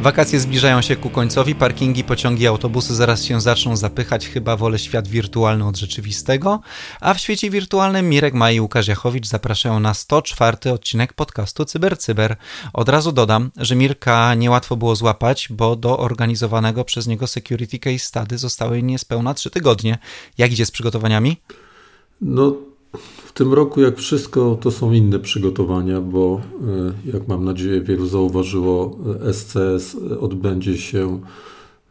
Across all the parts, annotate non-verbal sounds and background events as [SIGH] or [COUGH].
Wakacje zbliżają się ku końcowi, parkingi, pociągi, autobusy zaraz się zaczną zapychać, chyba wolę świat wirtualny od rzeczywistego, a w świecie wirtualnym Mirek Maj i Łukasz Jachowicz zapraszają na 104 odcinek podcastu CyberCyber. Od razu dodam, że Mirka niełatwo było złapać, bo do organizowanego przez niego Security Case Study zostały niespełna 3 tygodnie. Jak idzie z przygotowaniami? No w tym roku, jak wszystko, to są inne przygotowania, bo e, jak mam nadzieję wielu zauważyło, SCS odbędzie się,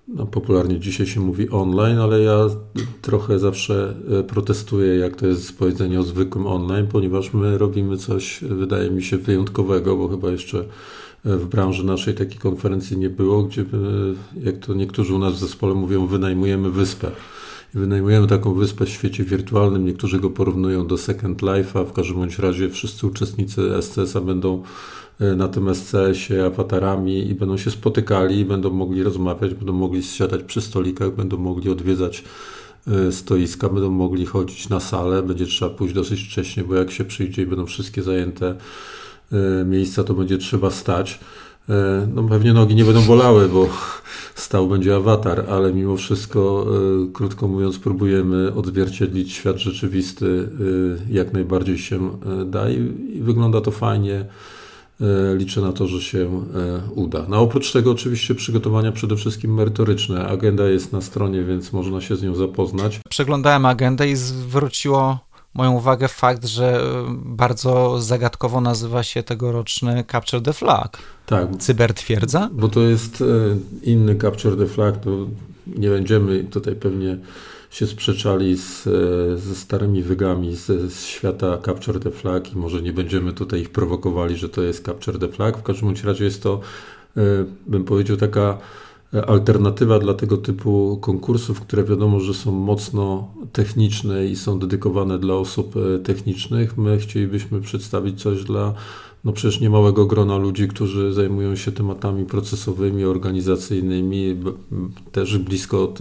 no popularnie dzisiaj się mówi online, ale ja trochę zawsze e, protestuję, jak to jest powiedzenie o zwykłym online, ponieważ my robimy coś, wydaje mi się, wyjątkowego, bo chyba jeszcze e, w branży naszej takiej konferencji nie było, gdzie, jak to niektórzy u nas w zespole mówią, wynajmujemy wyspę wynajmujemy taką wyspę w świecie wirtualnym. Niektórzy go porównują do Second Life'a. W każdym bądź razie wszyscy uczestnicy SCS-a będą e, na tym SCS-ie awatarami i będą się spotykali, będą mogli rozmawiać, będą mogli siadać przy stolikach, będą mogli odwiedzać e, stoiska, będą mogli chodzić na salę. Będzie trzeba pójść dosyć wcześnie, bo jak się przyjdzie i będą wszystkie zajęte e, miejsca, to będzie trzeba stać. E, no pewnie nogi nie będą bolały, bo [LAUGHS] stał będzie awatar, ale mimo wszystko, e, krótko mówiąc, próbujemy odzwierciedlić świat rzeczywisty e, jak najbardziej się da i wygląda to fajnie. Liczę na to, że się uda. No oprócz tego oczywiście przygotowania przede wszystkim merytoryczne. Agenda jest na stronie, więc można się z nią zapoznać. Przeglądałem agendę i zwróciło moją uwagę fakt, że e, bardzo zagadkowo nazywa się tegoroczny Capture the Flag. Tak. Cybertwierdza? Bo to jest e, inny Capture the Flag, to nie będziemy tutaj pewnie się sprzeczali z, e, ze starymi wygami z, z, świata Capture the Flag i może nie będziemy tutaj ich prowokowali, że to jest Capture the Flag. W każdym razie jest to, bym powiedział, taka alternatywa dla tego typu konkursów, które wiadomo, że są mocno techniczne i są dedykowane dla osób e, technicznych. My chcielibyśmy przedstawić coś dla no przecież niemałego grona ludzi, którzy zajmują się tematami procesowymi, organizacyjnymi, też blisko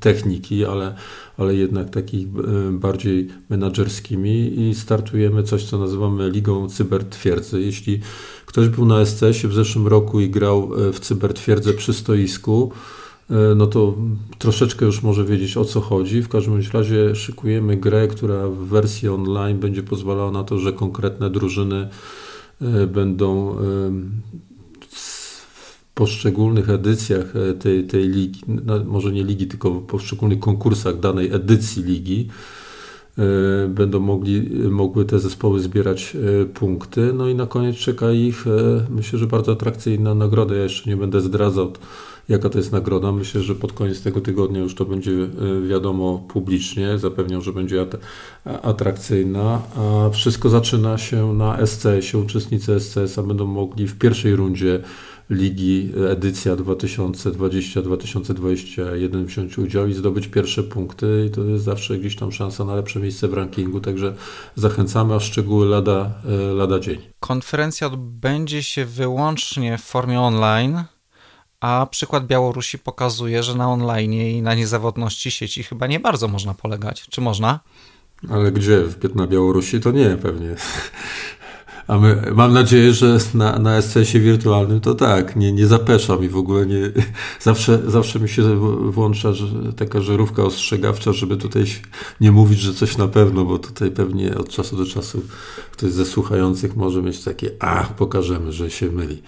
techniki, ale, ale jednak takich e, bardziej menadżerskimi i startujemy coś, co nazywamy Ligą Cybertwierdzy. Jeśli ktoś był na SCS-ie w zeszłym roku i grał e, w Cybertwierdzę przy stoisku, e, no to troszeczkę już może wiedzieć o co chodzi. W każdym razie szykujemy grę, która w wersji online będzie pozwalała na to, że konkretne drużyny będą poszczególnych edycjach e, tej, tej ligi, no, może nie ligi, tylko poszczególnych konkursach danej edycji ligi e, będą mogli, mogły te zespoły zbierać e, punkty. No i na koniec czeka ich, myślę, że bardzo atrakcyjna nagroda. Ja jeszcze nie będę zdradzał, jaka to jest nagroda. Myślę, że pod koniec tego tygodnia już to będzie wiadomo publicznie. Zapewniam, że będzie atrakcyjna. A wszystko zaczyna się na SCS-ie. Uczestnicy SCS-a będą mogli w pierwszej rundzie ligi edycja 2020-2021 wziąć udział i zdobyć pierwsze punkty i to jest zawsze gdzieś tam szansa na lepsze miejsce w rankingu, także zachęcamy, a szczegóły lada, e, lada dzień. Konferencja odbędzie się wyłącznie w formie online, a przykład Białorusi pokazuje, że na online i na niezawodności sieci chyba nie bardzo można polegać. Czy można? Ale gdzie? Na Białorusi to nie pewnie. A my, mam nadzieję, że na, na SCS-ie wirtualnym to tak, nie, nie zapeszam i w ogóle nie. [LAUGHS] Zawsze, zawsze mi się włącza że, taka żarówka ostrzegawcza, żeby tutaj nie mówić, że coś na pewno, bo tutaj pewnie od czasu do czasu ktoś ze słuchających może mieć takie, a pokażemy, że się myli.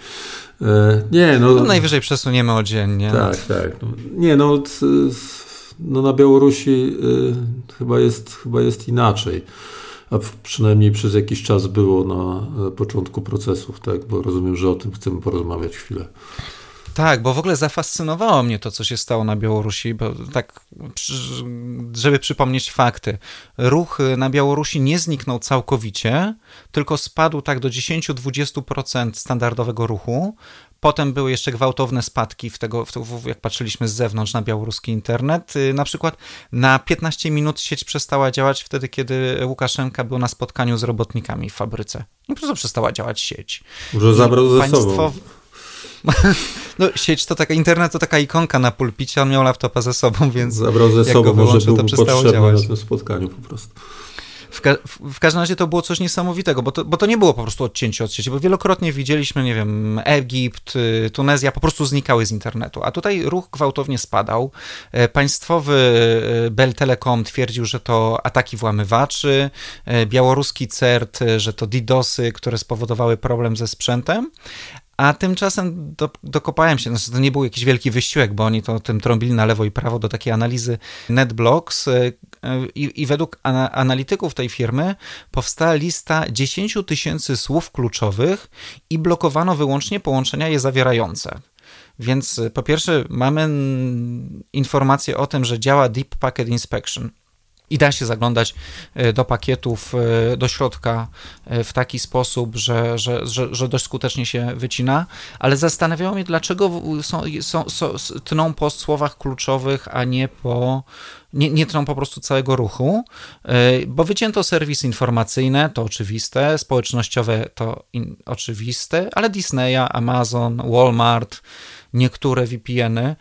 E, nie, no, no. Najwyżej przesuniemy oddzielnie. Tak, tak. Nie, no. No na Białorusi y, chyba, jest, chyba jest inaczej a przynajmniej przez jakiś czas było na e, początku procesów, tak? Bo rozumiem, że o tym chcemy porozmawiać chwilę. Tak, bo w ogóle zafascynowało mnie to, co się stało na Białorusi, bo tak, żeby przypomnieć fakty. Ruch na Białorusi nie zniknął całkowicie, tylko spadł tak do 10-20% standardowego ruchu. Potem były jeszcze gwałtowne spadki w tego, w, jak patrzyliśmy z zewnątrz na białoruski internet. Y, na przykład na 15 minut sieć przestała działać wtedy, kiedy Łukaszenka był na spotkaniu z robotnikami w fabryce. I po prostu przestała działać sieć. Może zabrał ze sobą [LAUGHS] No, sieć to taka, internet to taka ikonka na pulpicie, on miał laptopa ze sobą, więc. Zabrał ze sobą, może był potrzebny działać. na tym spotkaniu po prostu. W, ka w, każdym razie to było coś niesamowitego, bo to, bo to nie było po prostu odcięcie od sieci, bo wielokrotnie widzieliśmy, nie wiem, Egipt, y, Tunezja po prostu znikały z internetu, a tutaj ruch gwałtownie spadał. E, państwowy y, Bell Telecom twierdził, że to ataki włamywaczy, e, białoruski CERT, że to DDoSy, które spowodowały problem ze sprzętem, a tymczasem do, dokopałem się, znaczy to nie był jakiś wielki wysiłek, bo oni to tym trąbili na lewo i prawo do takiej analizy NetBlocks e, i, i według analityków tej firmy powstała lista 10 tysięcy słów kluczowych i blokowano wyłącznie połączenia je zawierające. Więc po pierwsze mamy informację o tym, że działa Deep Packet Inspection, i da się zaglądać e, do pakietów, e, do środka e, w taki sposób, że, że, że, że dość skutecznie się wycina, ale zastanawiało mnie, dlaczego są, są, są, tną po słowach kluczowych, a nie po nie, nie tną po prostu całego ruchu, bo wycięto serwisy informacyjne, to oczywiste, społecznościowe to in, oczywiste, ale Disneya, Amazon, Walmart, niektóre VPN-y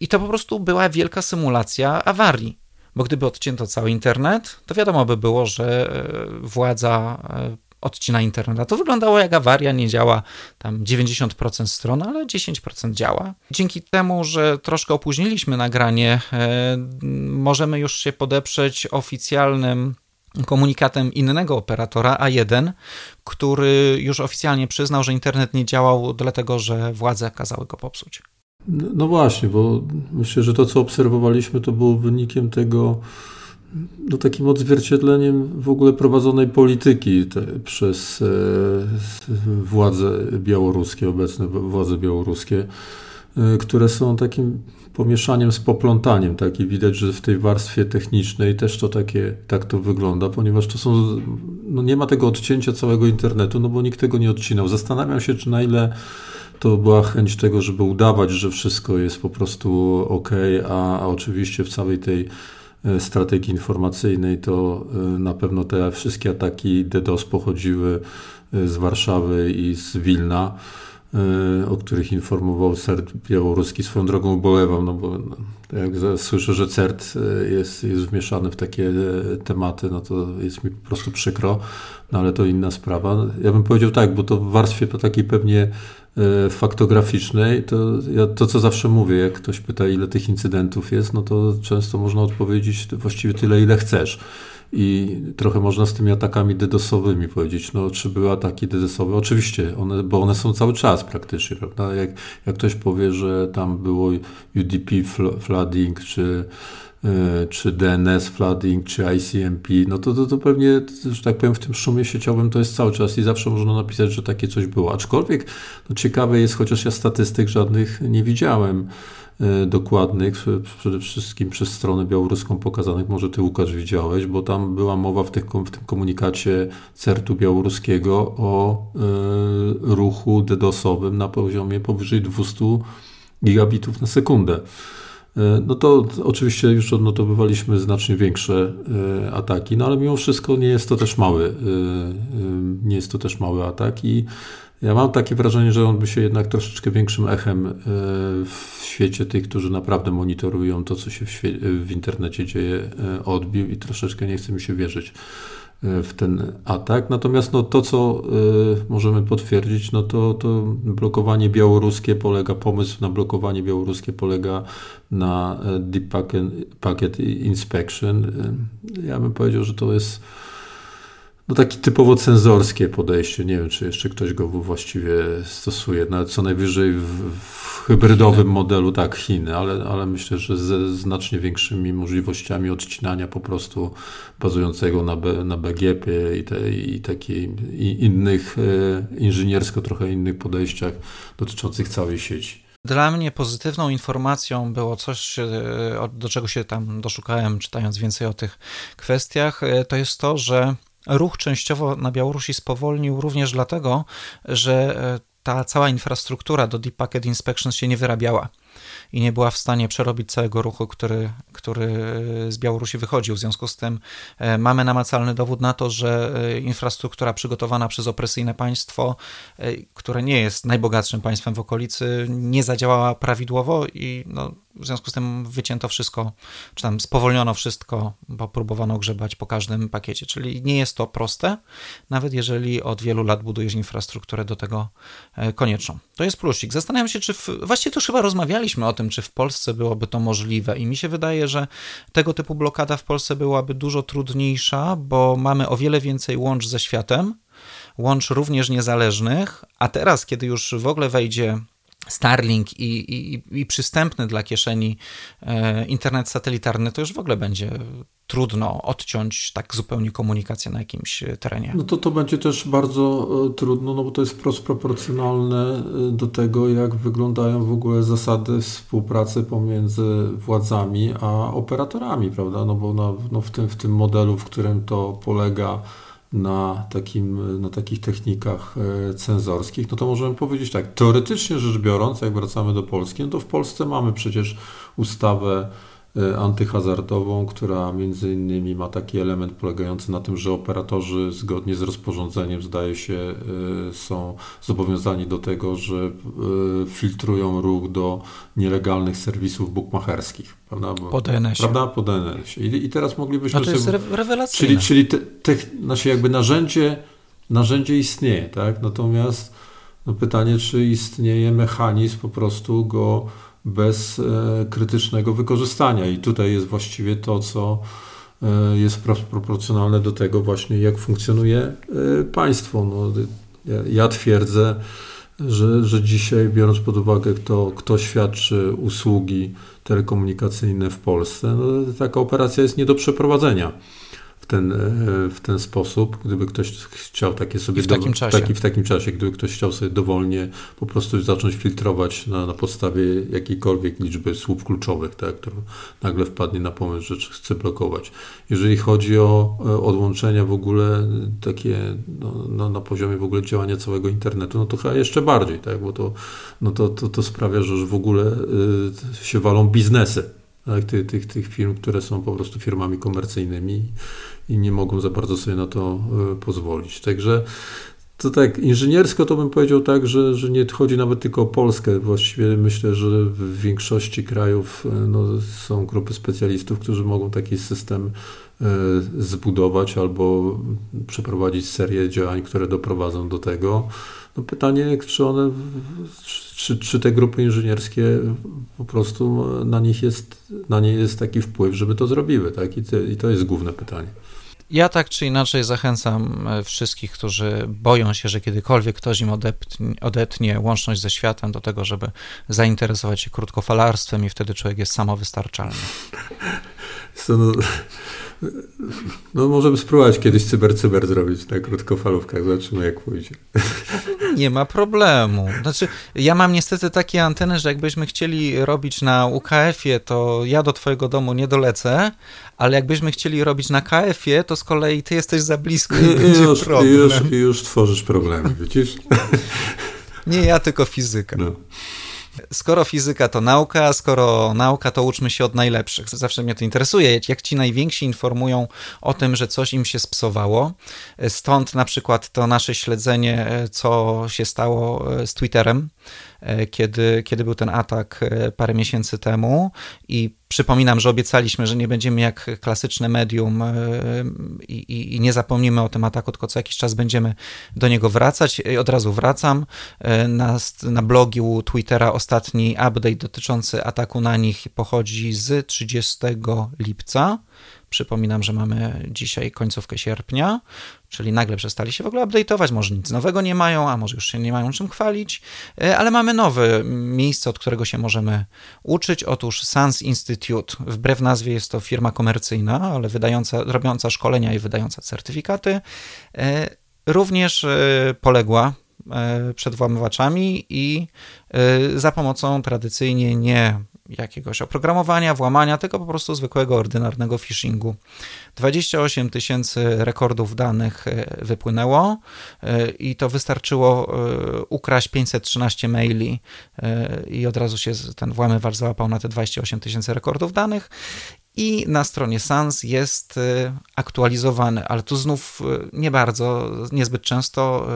i to po prostu była wielka symulacja awarii bo gdyby odcięto cały internet, to wiadomo by było, że e, władza e, odcina internet. A to wyglądało jak awaria, nie działa tam 90% stron, ale 10% działa. Dzięki temu, że troszkę opóźniliśmy nagranie, e, możemy już się podeprzeć oficjalnym komunikatem innego operatora A1, który już oficjalnie przyznał, że internet nie działał, dlatego że władze kazały go popsuć. No właśnie, bo myślę, że to, co obserwowaliśmy, to było wynikiem tego, no takim odzwierciedleniem w ogóle prowadzonej polityki te, przez e, władze białoruskie, obecne władze białoruskie, e, które są takim pomieszaniem z poplątaniem. Tak? I widać, że w tej warstwie technicznej też to takie, tak to wygląda, ponieważ to są, no nie ma tego odcięcia całego internetu, no bo nikt tego nie odcinał. Zastanawiam się, czy na ile to była chęć tego, żeby udawać, że wszystko jest po prostu ok, a, a oczywiście w całej tej e, strategii informacyjnej to e, na pewno te wszystkie ataki DDoS pochodziły e, z Warszawy i z Wilna, o których informował CERT białoruski. Swoją drogą ubolewam, no bo no, jak słyszę, że CERT jest, jest wmieszany w takie tematy, no to jest mi po prostu przykro, no ale to inna sprawa. Ja bym powiedział tak, bo to w warstwie takiej pewnie faktograficznej, to ja to, co zawsze mówię, jak ktoś pyta, ile tych incydentów jest, no to często można odpowiedzieć właściwie tyle, ile chcesz. I trochę można z tymi atakami DDoSowymi powiedzieć, no czy były ataki DDoSowe? Oczywiście, one, bo one są cały czas praktycznie, prawda? Jak, jak ktoś powie, że tam było UDP flooding, czy czy DNS flooding, czy ICMP, no to, to, to pewnie, że tak powiem, w tym szumie sieciowym to jest cały czas i zawsze można napisać, że takie coś było. Aczkolwiek no ciekawe jest, chociaż ja statystyk żadnych nie widziałem e, dokładnych, przede wszystkim przez stronę białoruską pokazanych, może ty Łukasz widziałeś, bo tam była mowa w, tych, w tym komunikacie CERT-u białoruskiego o y, ruchu DDoS-owym na poziomie powyżej 200 gigabitów na sekundę. E, no to oczywiście już odnotowywaliśmy znacznie większe e, ataki, no ale mimo wszystko nie jest to też mały, e, nie jest to też mały atak i ja mam takie wrażenie, że on by się jednak troszeczkę większym echem w świecie tych, którzy naprawdę monitorują to, co się w, w internecie dzieje, odbił i troszeczkę nie chce mi się wierzyć w ten atak. Natomiast no, to, co y, możemy potwierdzić, no to, to blokowanie białoruskie polega, pomysł na blokowanie białoruskie polega na e, Deep Packet, Inspection. Y, ja bym powiedział, że to jest no takie typowo cenzorskie podejście. Nie wiem, czy jeszcze ktoś go właściwie stosuje. Nawet co najwyżej w, w hybrydowym modelu, tak, Chiny, ale, ale myślę, że ze znacznie większymi możliwościami odcinania po prostu bazującego na, B, na BGP i, te, i takich innych, e, inżyniersko trochę innych podejściach dotyczących całej sieci. Dla mnie pozytywną informacją było coś, e, do czego się tam doszukałem, czytając więcej o tych kwestiach, e, to jest to, że ruch częściowo na Białorusi spowolnił również dlatego, że e, ta cała infrastruktura do Deep Packet Inspection się nie wyrabiała. i nie była w stanie przerobić całego ruchu, który, który z Białorusi wychodził. W związku z tym e, mamy namacalny dowód na to, że e, infrastruktura przygotowana przez opresyjne państwo, e, które nie jest najbogatszym państwem w okolicy, nie zadziałała prawidłowo i no, w związku z tym wycięto wszystko, czy tam spowolniono wszystko, bo próbowano grzebać po każdym pakiecie. Czyli nie jest to proste, nawet jeżeli od wielu lat budujesz infrastrukturę do tego konieczną. To jest plusik. Zastanawiam się, czy w, właściwie to chyba rozmawialiśmy o tym, czy w Polsce byłoby to możliwe i mi się wydaje, że tego typu blokada w Polsce byłaby dużo trudniejsza, bo mamy o wiele więcej łącz ze światem, łącz również niezależnych, a teraz, kiedy już w ogóle wejdzie Starlink i, i, i przystępny dla kieszeni e, internet satelitarny, to już w ogóle będzie trudno odciąć tak zupełnie komunikację na jakimś terenie. No to to będzie też bardzo e, trudno, no bo to jest wprost proporcjonalne e, do tego, jak wyglądają w ogóle zasady współpracy pomiędzy władzami a operatorami, prawda? No bo na, no w, tym, w tym modelu, w którym to polega na, takim, na takich technikach e, cenzorskich, no to możemy powiedzieć tak, teoretycznie rzecz biorąc, jak wracamy do Polski, no to w Polsce mamy przecież ustawę antyhazardową, która między innymi ma taki element polegający na tym, że operatorzy zgodnie z rozporządzeniem zdaje się e, są zobowiązani do tego, że e, filtrują ruch do nielegalnych serwisów bukmacherskich. Prawda? Bo, po DNS-ie. Prawda? Po DNS-ie. I, I, teraz moglibyśmy no to jest sobie... rewelacyjne. Czyli, czyli te, te, znaczy jakby narzędzie, narzędzie istnieje, tak? Natomiast no pytanie, czy istnieje mechanizm po prostu go bez e, krytycznego wykorzystania. I tutaj jest właściwie to, co e, jest proporcjonalne do tego właśnie, jak funkcjonuje e, państwo. No, ja twierdzę, że, że dzisiaj, biorąc pod uwagę, kto, kto świadczy usługi telekomunikacyjne w Polsce, no, taka operacja jest nie do przeprowadzenia w ten, e, w ten sposób, gdyby ktoś chciał takie sobie... I w takim czasie. Taki, w takim czasie, gdyby ktoś chciał sobie dowolnie po prostu zacząć filtrować na, na podstawie jakiejkolwiek liczby słów kluczowych, tak, który nagle wpadnie na pomysł, że chce blokować. Jeżeli chodzi o odłączenia w ogóle takie no, no, na poziomie w ogóle działania całego internetu, no to chyba jeszcze bardziej, tak, bo to, no to, to, to sprawia, że już w ogóle y, się walą biznesy tak, tych, tych, tych firm, które są po prostu firmami komercyjnymi i nie mogą za bardzo sobie na to e, pozwolić. Także to tak, inżyniersko to bym powiedział tak, że, że nie chodzi nawet tylko o Polskę. Właściwie myślę, że w większości krajów e, no, są grupy specjalistów, którzy mogą taki system e, zbudować albo przeprowadzić serię działań, które doprowadzą do tego. No pytanie, czy one, czy, czy te grupy inżynierskie po prostu na nich jest, na nie jest taki wpływ, żeby to zrobiły, tak? I, te, i to jest główne pytanie. Ja tak czy inaczej zachęcam e, wszystkich, którzy boją się, że kiedykolwiek ktoś im odetnie, odetnie łączność ze światem, do tego, żeby zainteresować się krótkofalarstwem i wtedy człowiek jest samowystarczalny. [LAUGHS] no, no możemy spróbować kiedyś cyber-cyber zrobić na krótkofalówkach, zobaczymy jak pójdzie. Nie ma problemu. Znaczy, ja mam niestety takie anteny, że jakbyśmy chcieli robić na UKF-ie, to ja do twojego domu nie dolecę, ale jakbyśmy chcieli robić na KF-ie, to z kolei ty jesteś za blisko i, i już, problem. Już, już tworzysz problemy, widzisz? Nie ja, tylko fizyka. No. Skoro fizyka to nauka, skoro nauka to uczmy się od najlepszych. Zawsze mnie to interesuje, jak ci najwięksi informują o tym, że coś im się spsowało. Stąd na przykład to nasze śledzenie, co się stało z Twitterem E, kiedy, kiedy był ten atak e, parę miesięcy temu i przypominam, że obiecaliśmy, że nie będziemy jak klasyczne medium e, i, i, nie zapomnimy o tym ataku, tylko co jakiś czas będziemy do niego wracać. I od razu wracam. Na, na blogu Twittera ostatni update dotyczący ataku na nich pochodzi z 30 lipca. Przypominam, że mamy dzisiaj końcówkę sierpnia, czyli nagle przestali się w ogóle update'ować, może nic nowego nie mają, a może już się nie mają czym chwalić, e, ale mamy nowe miejsce, od którego się możemy uczyć. Otóż Sans Institute, wbrew nazwie jest to firma komercyjna, ale wydająca, robiąca szkolenia i wydająca certyfikaty, e, również e, poległa przed włamywaczami i za pomocą tradycyjnie nie jakiegoś oprogramowania, włamania, tylko po prostu zwykłego, ordynarnego phishingu. 28 tysięcy rekordów danych wypłynęło i to wystarczyło ukraść 513 maili i od razu się ten włamywacz załapał na te 28 tysięcy rekordów danych i na stronie SANS jest aktualizowany, ale tu znów nie bardzo, niezbyt często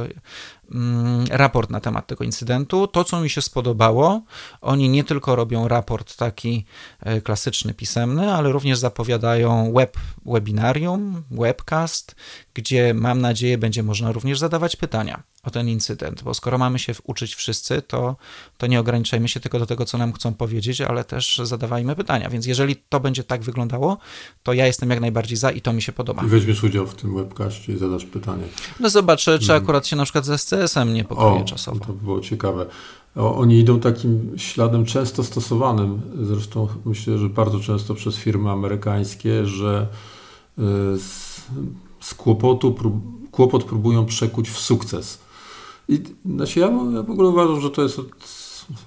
raport na temat tego incydentu. To, co mi się spodobało, oni nie tylko robią raport taki e, klasyczny, pisemny, ale również zapowiadają web, webinarium, webcast, gdzie mam nadzieję będzie można również zadawać pytania o ten incydent, bo skoro mamy się uczyć wszyscy, to, to nie ograniczajmy się tylko do tego, co nam chcą powiedzieć, ale też zadawajmy pytania. Więc jeżeli to będzie tak wyglądało, to ja jestem jak najbardziej za i to mi się podoba. I weźmiesz udział w tym webcaście i zadasz pytanie. No zobaczę, czy mhm. akurat się na przykład ze CSM nie pokryje o, czasowo. To by było ciekawe. Oni idą takim śladem często stosowanym, zresztą myślę, że bardzo często przez firmy amerykańskie, że y, z, kłopotu prób, kłopot próbują przekuć w sukces. I znaczy ja, ja w ogóle uważam, że to jest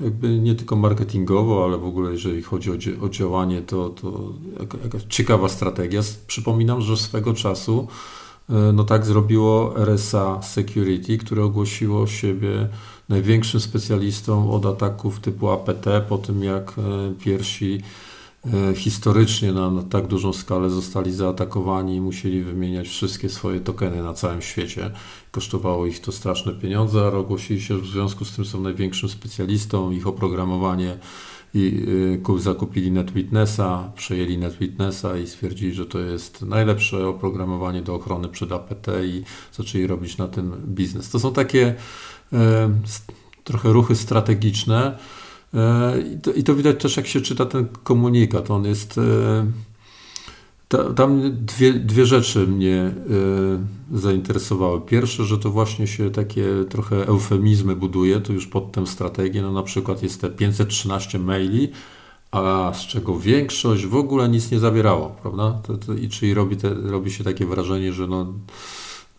jakby nie tylko marketingowo, ale w ogóle jeżeli chodzi o, o działanie, to, to jakaś ciekawa strategia. Przypominam, że swego czasu E, no tak zrobiło RSA Security, które ogłosiło siebie największym specjalistą od ataków typu APT, po tym jak e, pierwsi historycznie na, na, tak dużą skalę zostali zaatakowani i musieli wymieniać wszystkie swoje tokeny na całym świecie. Kosztowało ich to straszne pieniądze, ale ogłosili się, że w związku z tym są największym specjalistą, ich oprogramowanie i y, zakupili NetWitnessa, przejęli NetWitnessa i stwierdzili, że to jest najlepsze oprogramowanie do ochrony przed APT i zaczęli robić na tym biznes. To są takie e, trochę ruchy strategiczne e, i, to, i to widać też jak się czyta ten komunikat. On jest e, tam dwie, dwie rzeczy mnie y, zainteresowały. Pierwsze, że to właśnie się takie trochę eufemizmy buduje, to już pod tę strategię, no na przykład jest te 513 maili, a z czego większość w ogóle nic nie zawierało, prawda? To, to, I czyli robi, te, robi się takie wrażenie, że no,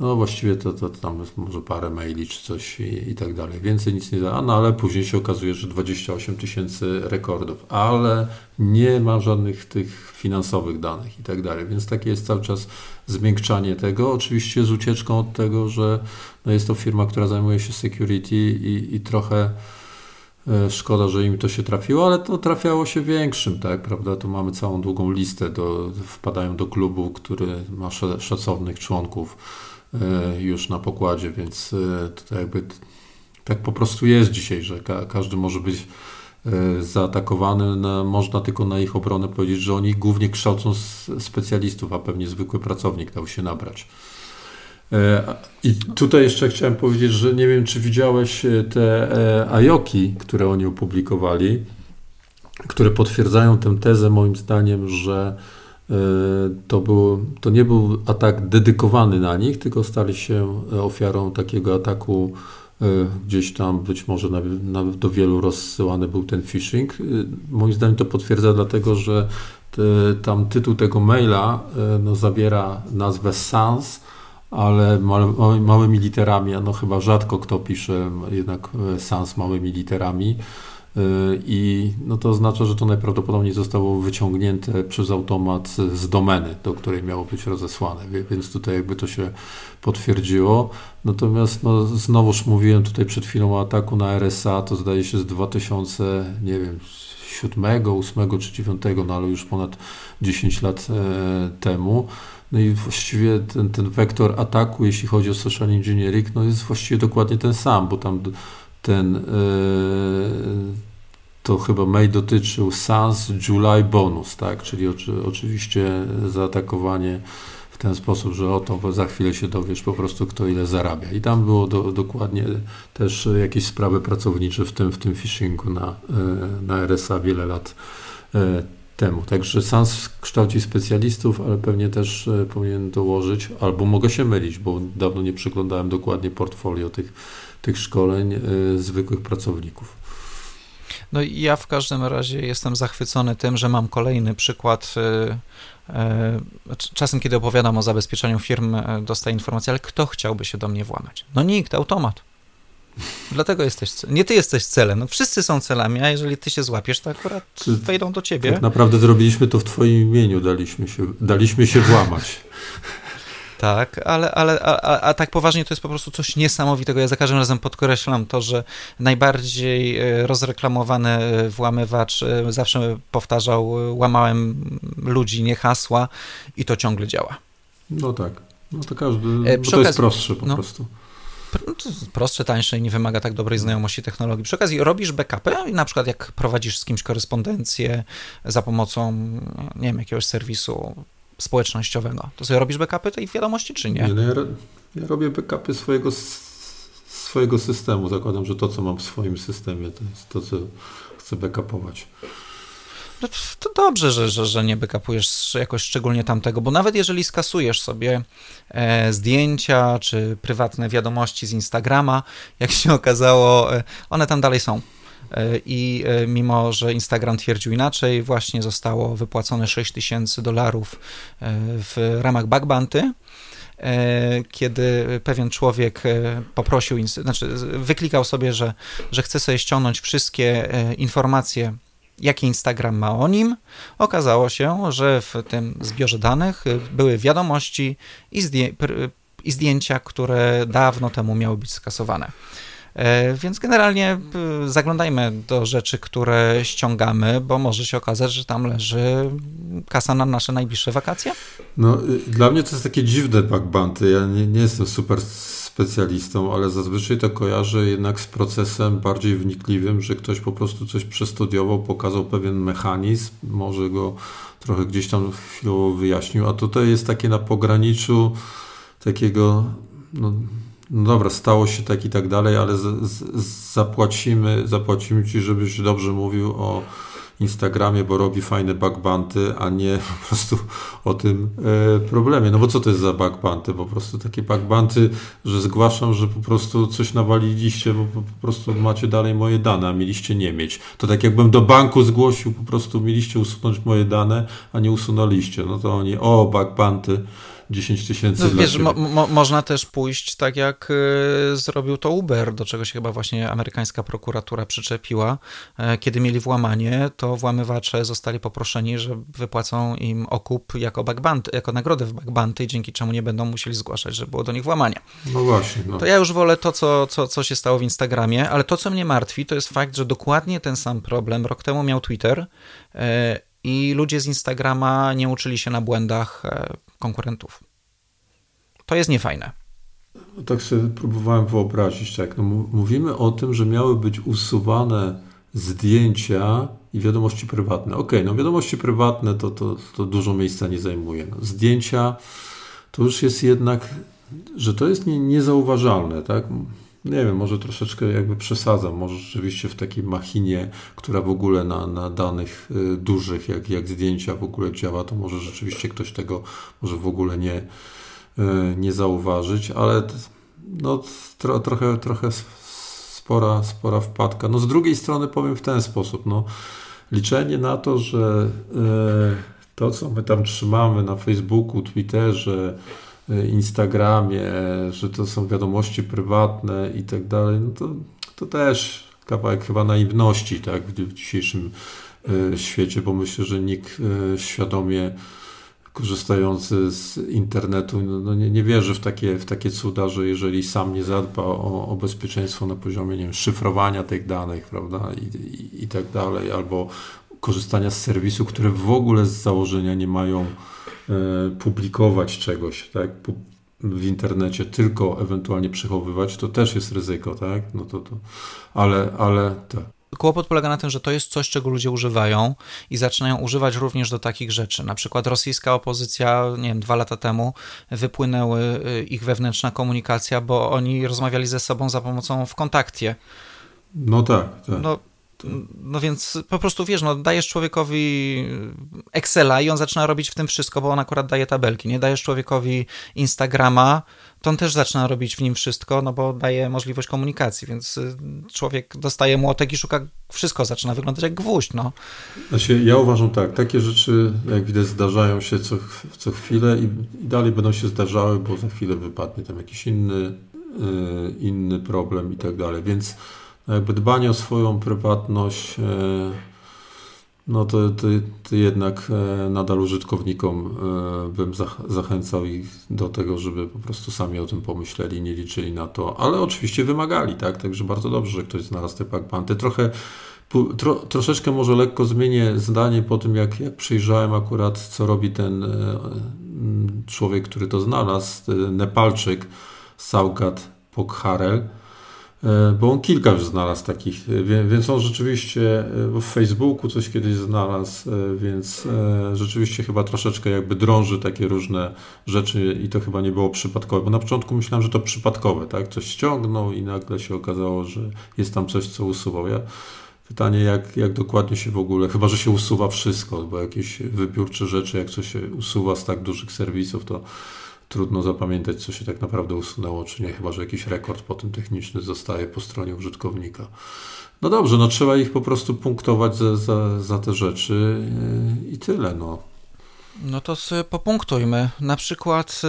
no właściwie to, to tam może parę maili czy coś i, i tak dalej. Więcej nic nie da, no ale później się okazuje, że 28 tysięcy rekordów, ale nie ma żadnych tych finansowych danych i tak dalej. Więc takie jest cały czas zmiękczanie tego. Oczywiście z ucieczką od tego, że no jest to firma, która zajmuje się security i, i trochę e, Szkoda, że im to się trafiło, ale to trafiało się większym, tak, prawda? Tu mamy całą długą listę, do, wpadają do klubu, który ma szacownych członków już na pokładzie, więc e, to jakby tak po prostu jest dzisiaj, że ka każdy może być e, zaatakowany. Na, można tylko na ich obronę powiedzieć, że oni głównie kształcą specjalistów, a pewnie zwykły pracownik dał się nabrać. I tutaj jeszcze chciałem powiedzieć, że nie wiem, czy widziałeś te ajoki, które oni opublikowali, które potwierdzają tę tezę moim zdaniem, że E, to, był, to nie był atak dedykowany na nich, tylko stali się ofiarą takiego ataku e, gdzieś tam być może na, na, do wielu rozsyłany był ten phishing. E, moim zdaniem to potwierdza dlatego, że te, tam tytuł tego maila no, zawiera nazwę SANS, ale małymi literami, no chyba rzadko kto pisze jednak SANS małymi literami. Y, i no to oznacza, że to najprawdopodobniej zostało wyciągnięte przez automat z domeny, do której miało być rozesłane, więc tutaj jakby to się potwierdziło. Natomiast no, znowuż mówiłem tutaj przed chwilą o ataku na RSA, to zdaje się z 2000, nie wiem, 7, 8 czy 9, no ale już ponad 10 lat e, temu. No i właściwie ten, ten wektor ataku, jeśli chodzi o social engineering, no jest właściwie dokładnie ten sam, bo tam ten e, to chyba mail dotyczył Sans July Bonus, tak? czyli oczy, oczywiście zaatakowanie w ten sposób, że oto za chwilę się dowiesz po prostu kto ile zarabia. I tam było do, dokładnie też jakieś sprawy pracownicze w tym, w tym phishingu na, e, na RSA wiele lat e, temu. Także SANS kształci specjalistów, ale pewnie też powinien dołożyć, albo mogę się mylić, bo dawno nie przyglądałem dokładnie portfolio tych tych szkoleń y, zwykłych pracowników. No i ja w każdym razie jestem zachwycony tym, że mam kolejny przykład. Y, y, czasem, kiedy opowiadam o zabezpieczeniu firm, dostaję informację, ale kto chciałby się do mnie włamać? No nikt, automat. Dlatego jesteś, nie ty jesteś celem, no wszyscy są celami, a jeżeli ty się złapiesz, to akurat Czy wejdą do ciebie. Tak naprawdę zrobiliśmy to w twoim imieniu, daliśmy się, daliśmy się włamać. Tak, ale, ale a, a, a, tak poważnie to jest po prostu coś niesamowitego. Ja za każdym razem podkreślam to, że najbardziej e, rozreklamowany e, włamywacz e, zawsze powtarzał łamałem ludzi, nie hasła i to ciągle działa. No tak. No to każdy, bo to jest prostsze po no, prostu. No prostsze, tańsze i nie wymaga tak dobrej znajomości technologii. Przy okazji robisz backupy, na przykład jak prowadzisz z kimś korespondencję za pomocą, nie wiem, jakiegoś serwisu społecznościowego. To sobie robisz backupy tej wiadomości, czy nie? nie no ja, ja robię backupy swojego, swojego systemu. Zakładam, że to, co mam w swoim systemie, to jest to, co chcę backupować. No to dobrze, że, że, że nie backupujesz jakoś szczególnie tamtego, bo nawet jeżeli skasujesz sobie e, zdjęcia czy prywatne wiadomości z Instagrama, jak się okazało, e, one tam dalej są. E, I e, mimo, że Instagram twierdził inaczej, właśnie zostało wypłacone 6 tysięcy dolarów e, w ramach backbanty, kiedy pewien człowiek poprosił, znaczy wyklikał sobie, że, że chce sobie ściągnąć wszystkie informacje jakie Instagram ma o nim, okazało się, że w tym zbiorze danych były wiadomości i, zdję i zdjęcia, które dawno temu miały być skasowane. E, więc generalnie e, zaglądajmy do rzeczy, które ściągamy, bo może się okazać, że tam leży kasa na nasze najbliższe wakacje. No, y, dla mnie to jest takie dziwne backbanty. Ja nie, nie jestem super specjalistą, ale zazwyczaj to kojarzę jednak z procesem bardziej wnikliwym, że ktoś po prostu coś przestudiował, pokazał pewien mechanizm, może go trochę gdzieś tam chwilowo wyjaśnił, a tutaj jest takie na pograniczu takiego no, no dobra, stało się tak i tak dalej, ale z, z, zapłacimy, zapłacimy ci, żebyś dobrze mówił o Instagramie, bo robi fajne backbanty, a nie [LAUGHS] po prostu o tym e, problemie. No bo co to jest za backbanty? Po prostu takie backbanty, że zgłaszam, że po prostu coś nawaliliście, bo po, po prostu macie dalej moje dane, a mieliście nie mieć. To tak jakbym do banku zgłosił, po prostu mieliście usunąć moje dane, a nie usunęliście. No to oni, o, backbanty 10 tysięcy no, wiesz, mo, mo, można też pójść tak jak y, zrobił to Uber, do czego się chyba właśnie amerykańska prokuratura przyczepiła. E, kiedy mieli włamanie, to włamywacze zostali poproszeni, że wypłacą im okup jako, backband, jako nagrodę w backbanty, dzięki czemu nie będą musieli zgłaszać, że było do nich włamanie. No właśnie. No. To ja już wolę to, co, co, co się stało w Instagramie, ale to, co mnie martwi, to jest fakt, że dokładnie ten sam problem rok temu miał Twitter e, i ludzie z Instagrama nie uczyli się na błędach e, konkurentów. To jest niefajne. Tak sobie próbowałem wyobrazić, tak. No, mówimy o tym, że miały być usuwane zdjęcia i wiadomości prywatne. Ok, no wiadomości prywatne to, to, to dużo miejsca nie zajmuje. No, zdjęcia to już jest jednak, że to jest nie, niezauważalne, tak? Nie wiem, może troszeczkę jakby przesadzam, może rzeczywiście w takiej machinie, która w ogóle na, na danych y, dużych, jak, jak zdjęcia w ogóle działa, to może rzeczywiście ktoś tego może w ogóle nie, y, nie zauważyć, ale no, tro, trochę, trochę spora, spora wpadka. No z drugiej strony powiem w ten sposób, no, liczenie na to, że y, to, co my tam trzymamy na Facebooku, Twitterze, Instagramie, że to są wiadomości prywatne i tak dalej, no to, to też kawałek chyba naiwności tak, w dzisiejszym e, świecie, bo myślę, że nikt e, świadomie korzystający z internetu no, no nie, nie wierzy w takie, w takie cuda, że jeżeli sam nie zadba o, o bezpieczeństwo na poziomie nie wiem, szyfrowania tych danych, prawda, i, i, i tak dalej, albo korzystania z serwisów, które w ogóle z założenia nie mają E, publikować czegoś tak, w internecie, tylko ewentualnie przechowywać, to też jest ryzyko, tak? No to, to, ale, ale tak. Kłopot polega na tym, że to jest coś, czego ludzie używają i zaczynają używać również do takich rzeczy. Na przykład rosyjska opozycja, nie wiem, dwa lata temu wypłynęły y, ich wewnętrzna komunikacja, bo oni rozmawiali ze sobą za pomocą w kontakcie. No tak, tak. No, no więc po prostu wiesz, no dajesz człowiekowi Excela i on zaczyna robić w tym wszystko, bo on akurat daje tabelki, nie? Dajesz człowiekowi Instagrama, to on też zaczyna robić w nim wszystko, no bo daje możliwość komunikacji, więc y, człowiek dostaje młotek i szuka, wszystko zaczyna wyglądać jak gwóźdź, no. Znaczy, ja uważam tak, takie rzeczy, jak widać, zdarzają się co, co chwilę i, i dalej będą się zdarzały, bo za chwilę wypadnie tam jakiś inny inny problem i tak dalej. Więc jakby dbanie o swoją prywatność, no to, to, to jednak nadal użytkownikom bym zachęcał ich do tego, żeby po prostu sami o tym pomyśleli, nie liczyli na to, ale oczywiście wymagali, tak? Także bardzo dobrze, że ktoś znalazł te pakpanty. Trochę Tro, troszeczkę może lekko zmienię zdanie po tym, jak, jak przyjrzałem akurat, co robi ten e, człowiek, który to znalazł, Nepalczyk, Saugat Pokharel, e, bo on kilka już znalazł takich, więc on rzeczywiście w Facebooku coś kiedyś znalazł, e, więc rzeczywiście chyba troszeczkę jakby drąży takie różne rzeczy i to chyba nie było przypadkowe, bo na początku myślałem, że to przypadkowe, tak? Coś ściągnął i nagle się okazało, że jest tam coś, co usuwał. Ja Pytanie, jak, jak dokładnie się w ogóle, chyba że się usuwa wszystko, bo jakieś wybiórcze rzeczy, jak coś się usuwa z tak dużych serwisów, to trudno zapamiętać, co się tak naprawdę usunęło, czy nie, chyba że jakiś rekord potem techniczny zostaje po stronie użytkownika. No dobrze, no trzeba ich po prostu punktować za, za, za te rzeczy i tyle. No. No to popunktojmy. Na przykład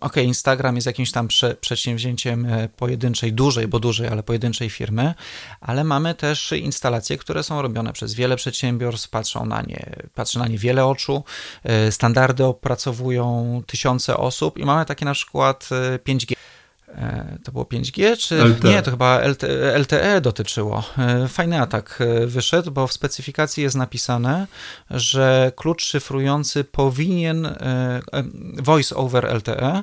ok, Instagram jest jakimś tam prze, przedsięwzięciem e, pojedynczej, dużej, bo dużej, ale pojedynczej firmy, ale mamy też instalacje, które są robione przez wiele przedsiębiorstw, patrzą na nie, patrzy na nie wiele oczu, e, standardy opracowują tysiące osób i mamy takie na przykład 5G. E, E, to było 5G, czy LTE. nie? To chyba LTE dotyczyło. E, fajny atak e, wyszedł, bo w specyfikacji jest napisane, że klucz szyfrujący powinien, voice over LTE,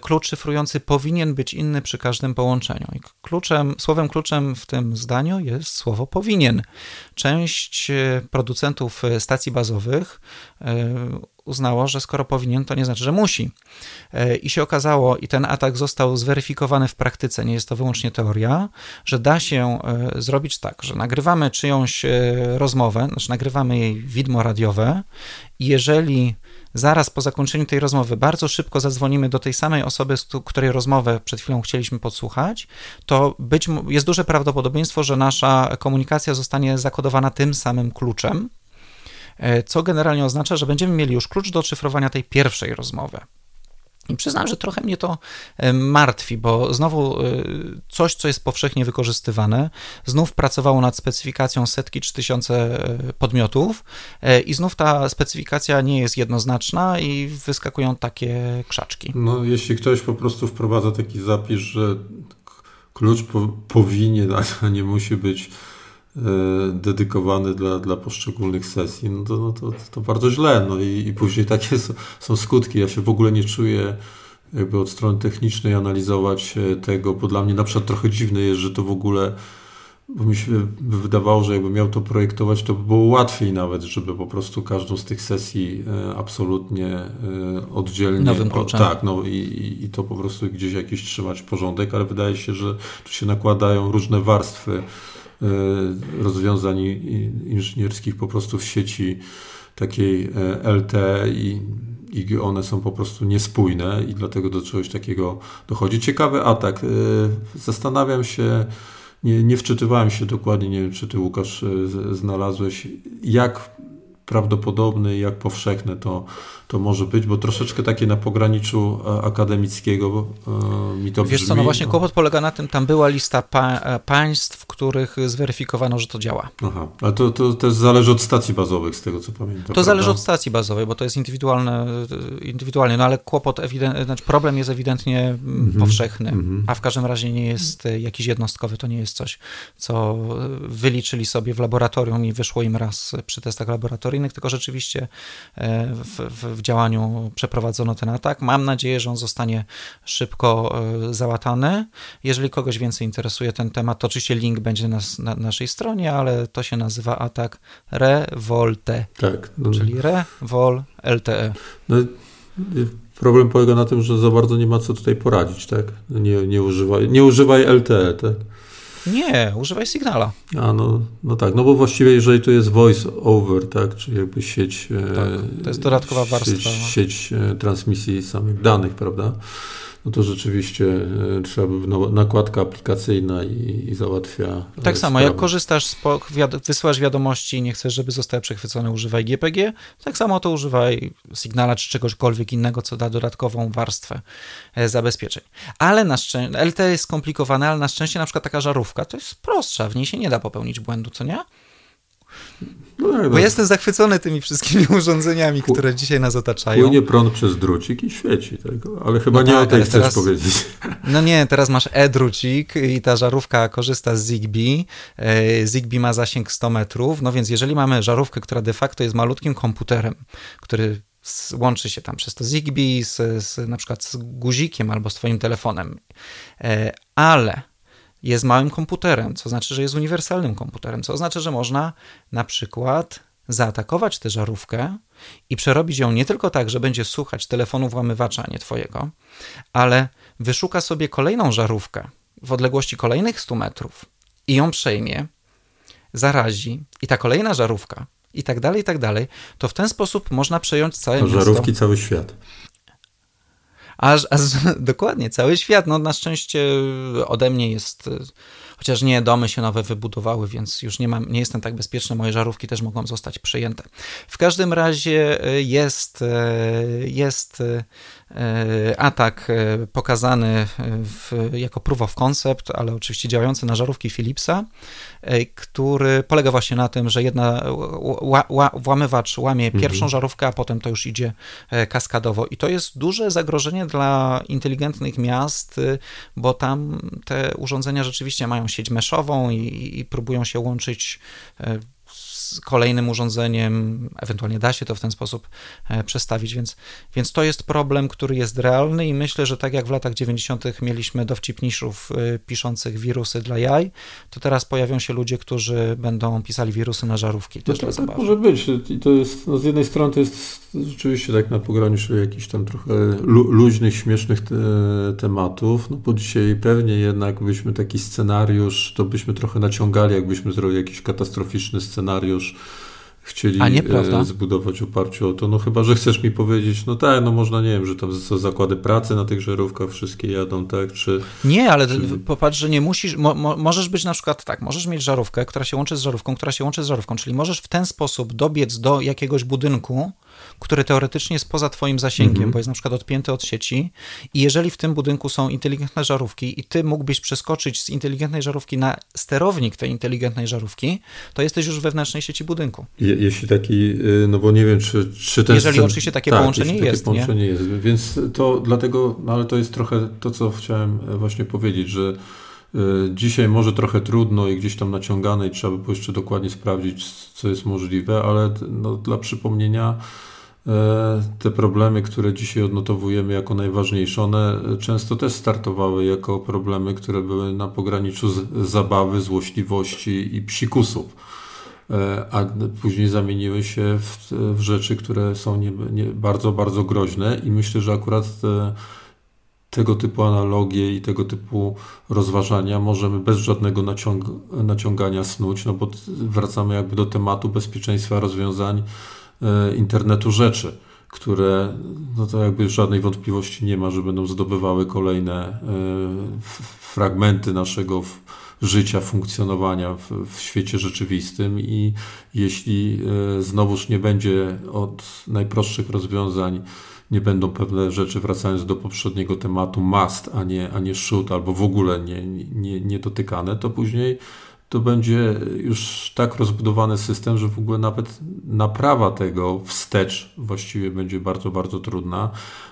klucz szyfrujący powinien być inny przy każdym połączeniu. I kluczem, słowem kluczem w tym zdaniu jest słowo powinien. Część producentów stacji bazowych uznało, że skoro powinien, to nie znaczy, że musi. E, I się okazało, i ten atak został zweryfikowany w praktyce, nie jest to wyłącznie teoria, że da się e, zrobić tak, że nagrywamy czyjąś e, rozmowę, znaczy nagrywamy jej widmo radiowe i jeżeli zaraz po zakończeniu tej rozmowy bardzo szybko zadzwonimy do tej samej osoby, z której rozmowę przed chwilą chcieliśmy podsłuchać, to być, jest duże prawdopodobieństwo, że nasza komunikacja zostanie zakodowana tym samym kluczem, E, co generalnie oznacza, że będziemy mieli już klucz do odszyfrowania tej pierwszej rozmowy. I przyznam, że trochę mnie to e, martwi, bo znowu e, coś, co jest powszechnie wykorzystywane, znów pracowało nad specyfikacją setki czy tysiące podmiotów i znów ta specyfikacja nie jest jednoznaczna i wyskakują takie krzaczki. No, jeśli ktoś po prostu wprowadza taki zapis, że klucz po, powinien, a nie musi być E, dedykowany dla, dla poszczególnych sesji, no to, no to, to bardzo źle. No i, i później takie są, są skutki. Ja się w ogóle nie czuję jakby od strony technicznej analizować e, tego, bo dla mnie na przykład trochę dziwne jest, że to w ogóle, bo mi się wydawało, że jakby miał to projektować, to by było łatwiej nawet, żeby po prostu każdą z tych sesji e, absolutnie oddzielnie. Nowym kluczem. Tak, no i, i to po prostu gdzieś jakiś trzymać porządek, ale wydaje się, że tu się nakładają różne warstwy E, rozwiązań inżynierskich po prostu w sieci takiej e, LTE i, i one są po prostu niespójne i dlatego do czegoś takiego dochodzi. Ciekawy atak. E, zastanawiam się, nie, nie wczytywałem się dokładnie, nie wiem czy ty Łukasz znalazłeś, jak prawdopodobny, jak powszechne to, to może być, bo troszeczkę takie na pograniczu e, akademickiego e, mi to Wiesz brzmi. co, no właśnie kłopot polega na tym, tam była lista pa e, państw, w których zweryfikowano, że to działa. Aha, ale to, to też zależy od stacji bazowych, z tego co pamiętam. To prawda? zależy od stacji bazowej, bo to jest indywidualne, indywidualnie, no ale kłopot, ewident, znaczy problem jest ewidentnie mm -hmm. powszechny, -hmm. a w każdym razie nie jest jakiś jednostkowy, to nie jest coś, co wyliczyli sobie w laboratorium i wyszło im raz przy testach laboratoryjnych, tylko rzeczywiście w, w w działaniu przeprowadzono ten atak. Mam nadzieję, że on zostanie szybko e, załatany. Jeżeli kogoś więcej interesuje ten temat, to oczywiście link będzie na, na naszej stronie, ale to się nazywa atak Revolte. Tak. No. Czyli Revol LTE. No, problem polega na tym, że za bardzo nie ma co tutaj poradzić, tak? Nie, nie, używaj, nie używaj LTE, tak? Nie, używaj Signala. A no, no tak, no bo właściwie jeżeli to jest voice over, tak, czyli jakby sieć... E, tak, to jest dodatkowa warstwa. Sieć, sieć e, transmisji samych danych, prawda? No to rzeczywiście e, trzeba by nakładka aplikacyjna i, i załatwia. E, tak samo, jak korzystasz, z, wiad wysyłasz wiadomości i nie chcesz, żeby zostały przechwycone, używaj GPG, tak samo to używaj Signala czy czegokolwiek innego, co da dodatkową warstwę e, zabezpieczeń. Ale na szczęście, LT jest skomplikowane, ale na szczęście na przykład taka żarówka to jest prostsza, w niej się nie da popełnić błędu, co nie? No, tak, Bo no. jestem zachwycony tymi wszystkimi [LAUGHS] urządzeniami, które dzisiaj nas otaczają. Płynie prąd przez drucik i świeci tego, ale chyba no nie tak, o tej chcesz teraz, powiedzieć. No nie, teraz masz e-drucik i ta żarówka korzysta z Zigbee. E, Zigbee ma zasięg 100 metrów, no więc jeżeli mamy żarówkę, która de facto jest malutkim komputerem, który łączy się tam przez to Zigbee z, z na przykład z guzikiem albo z twoim telefonem, e, ale jest małym komputerem, co znaczy, że jest uniwersalnym komputerem, co oznacza, że można na przykład zaatakować tę żarówkę i przerobić ją nie tylko tak, że będzie słuchać telefonu włamywacza, a nie twojego, ale wyszuka sobie kolejną żarówkę w odległości kolejnych 100 metrów i ją przejmie, zarazi i ta kolejna żarówka i tak dalej, i tak dalej, to w ten sposób można przejąć całe miasto. Żarówki cały świat. Aż, aż [LAUGHS] dokładnie, cały świat. No na szczęście ode mnie jest, chociaż nie, domy się nowe wybudowały, więc już nie, mam, nie jestem tak bezpieczny, moje żarówki też mogą zostać przejęte. W każdym razie jest, jest E, atak e, pokazany w, jako proof of concept, ale oczywiście działający na żarówki Philipsa, e, który polega właśnie na tym, że jedna ła, ła, włamywacz łamie mhm. pierwszą żarówkę, a potem to już idzie kaskadowo. I to jest duże zagrożenie dla inteligentnych miast, bo tam te urządzenia rzeczywiście mają sieć meszową i, i próbują się łączyć z kolejnym urządzeniem, ewentualnie da się to w ten sposób e, przestawić, więc, więc to jest problem, który jest realny i myślę, że tak jak w latach 90. mieliśmy dowcipniszów e, piszących wirusy dla jaj, to teraz pojawią się ludzie, którzy będą pisali wirusy na żarówki. To no tak, tak może być i to jest, no z jednej strony to jest rzeczywiście tak na pograniczu jakichś tam trochę lu luźnych, śmiesznych te tematów, no bo dzisiaj pewnie jednak byśmy taki scenariusz, to byśmy trochę naciągali, jakbyśmy zrobili jakiś katastroficzny scenariusz, chcieli e, zbudować oparciu o to. No chyba, że chcesz mi powiedzieć, no tak, no można, nie wiem, że tam zakłady pracy na tych żarówkach wszystkie jadą, tak, czy... Nie, ale czy... popatrz, że nie musisz, mo, mo, możesz być na przykład tak, możesz mieć żarówkę, która się łączy z żarówką, która się łączy z żarówką, czyli możesz w ten sposób dobiec do jakiegoś budynku, który teoretycznie jest poza Twoim zasięgiem, -hmm. bo jest na przykład odpięty od sieci. I jeżeli w tym budynku są inteligentne żarówki i Ty mógłbyś przeskoczyć z inteligentnej żarówki na sterownik tej inteligentnej żarówki, to jesteś już w wewnętrznej sieci budynku. Je, jeśli taki, y, no bo nie wiem, czy, czy ten. Jeżeli oczywiście takie tak, połączenie jeśli jest. Takie połączenie nie? jest. Więc to dlatego, no ale to jest trochę to, co chciałem e, właśnie powiedzieć, że e, Dzisiaj może trochę trudno i gdzieś tam naciągane i trzeba by było jeszcze dokładnie sprawdzić, co jest możliwe, ale no, dla przypomnienia, te problemy, które dzisiaj odnotowujemy jako najważniejsze, one często też startowały jako problemy, które były na pograniczu zabawy, złośliwości i psikusów, e, a później zamieniły się w, w rzeczy, które są nie, nie, bardzo, bardzo groźne i myślę, że akurat te, tego typu analogie i tego typu rozważania możemy bez żadnego naciąg naciągania snuć, no bo wracamy jakby do tematu bezpieczeństwa rozwiązań E, internetu rzeczy, które no to jakby żadnej wątpliwości nie ma, że będą zdobywały kolejne e, fragmenty naszego życia, funkcjonowania w, w świecie rzeczywistym. I jeśli e, znowuż nie będzie od najprostszych rozwiązań nie będą pewne rzeczy, wracając do poprzedniego tematu, must, a nie, a nie should, albo w ogóle nie, nie, nie dotykane, to później to będzie już tak rozbudowany system, że w ogóle nawet naprawa tego wstecz właściwie będzie bardzo, bardzo trudna.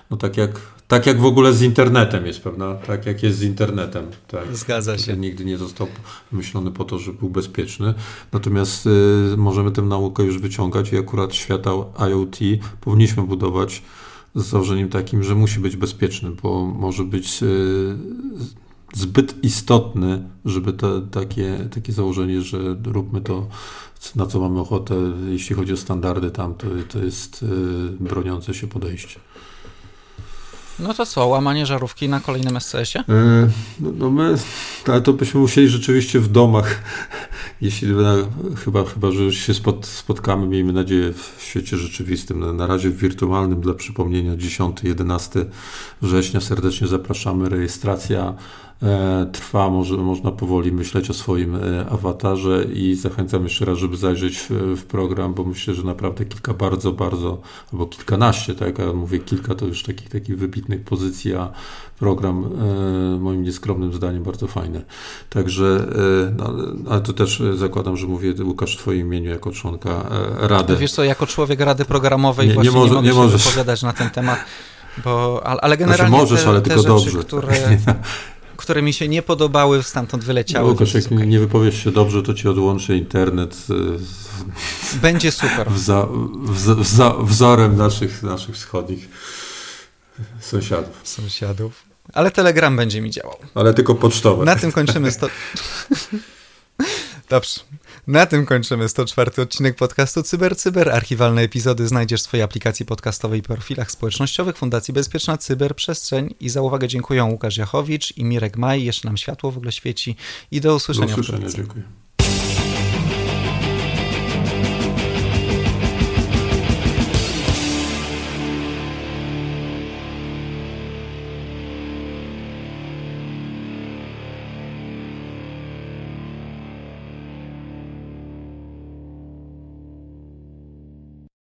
No tak jak, tak jak w ogóle z internetem jest, pewna, Tak jak jest z internetem. Tak. Zgadza się. Nigdy nie został wymyślony po to, żeby był bezpieczny. Natomiast y, możemy tę naukę już wyciągać i akurat świata IoT powinniśmy budować z założeniem takim, że musi być bezpieczny, bo może być y, zbyt istotny, żeby to, takie, takie założenie, że róbmy to, na co mamy ochotę, jeśli chodzi o standardy tam, to, to jest y, broniące się podejście. No to co, łamanie żarówki na kolejnym SCS-ie? E, no, no my, ale to byśmy musieli rzeczywiście w domach, [LAUGHS] jeśli na, chyba, chyba, że już się spot, spotkamy, miejmy nadzieję, w świecie rzeczywistym. Na, na razie w wirtualnym, dla przypomnienia, 10-11 września serdecznie zapraszamy. Rejestracja E, trwa, może można powoli myśleć o swoim e, awatarze i zachęcam jeszcze raz, żeby zajrzeć w, w, program, bo myślę, że naprawdę kilka bardzo, bardzo, albo kilkanaście, tak, ja mówię kilka to już takich, takich wybitnych pozycji, a program e, moim nieskromnym zdaniem bardzo fajny. Także, no, ale to też zakładam, że mówię Łukasz w twoim imieniu jako członka Rady. Wiesz co, jako człowiek Rady Programowej nie, właśnie nie, może, nie mogę nie się możesz. wypowiadać na ten temat, bo, ale znaczy, generalnie znaczy możesz, te, ale te tylko rzeczy, dobrze. które [LAUGHS] które mi się nie podobały, stamtąd wyleciały. No, Łukasz, jak okay. nie wypowiesz się dobrze, to ci odłączę internet. Będzie super. Wza, wza, wza, wzorem naszych, naszych wschodnich sąsiadów. Sąsiadów. Ale Telegram będzie mi działał. Ale tylko pocztowe. Na tym kończymy. Sto... [LAUGHS] Dobrze. Na tym kończymy 104 odcinek podcastu Cyber Cyber. Archiwalne epizody znajdziesz w swojej aplikacji podcastowej i profilach społecznościowych Fundacji Bezpieczna Cyberprzestrzeń. I za uwagę dziękuję Łukasz Jachowicz i Mirek Maj. Jeszcze nam światło w ogóle świeci. I do usłyszenia. Do usłyszenia, dziękuję.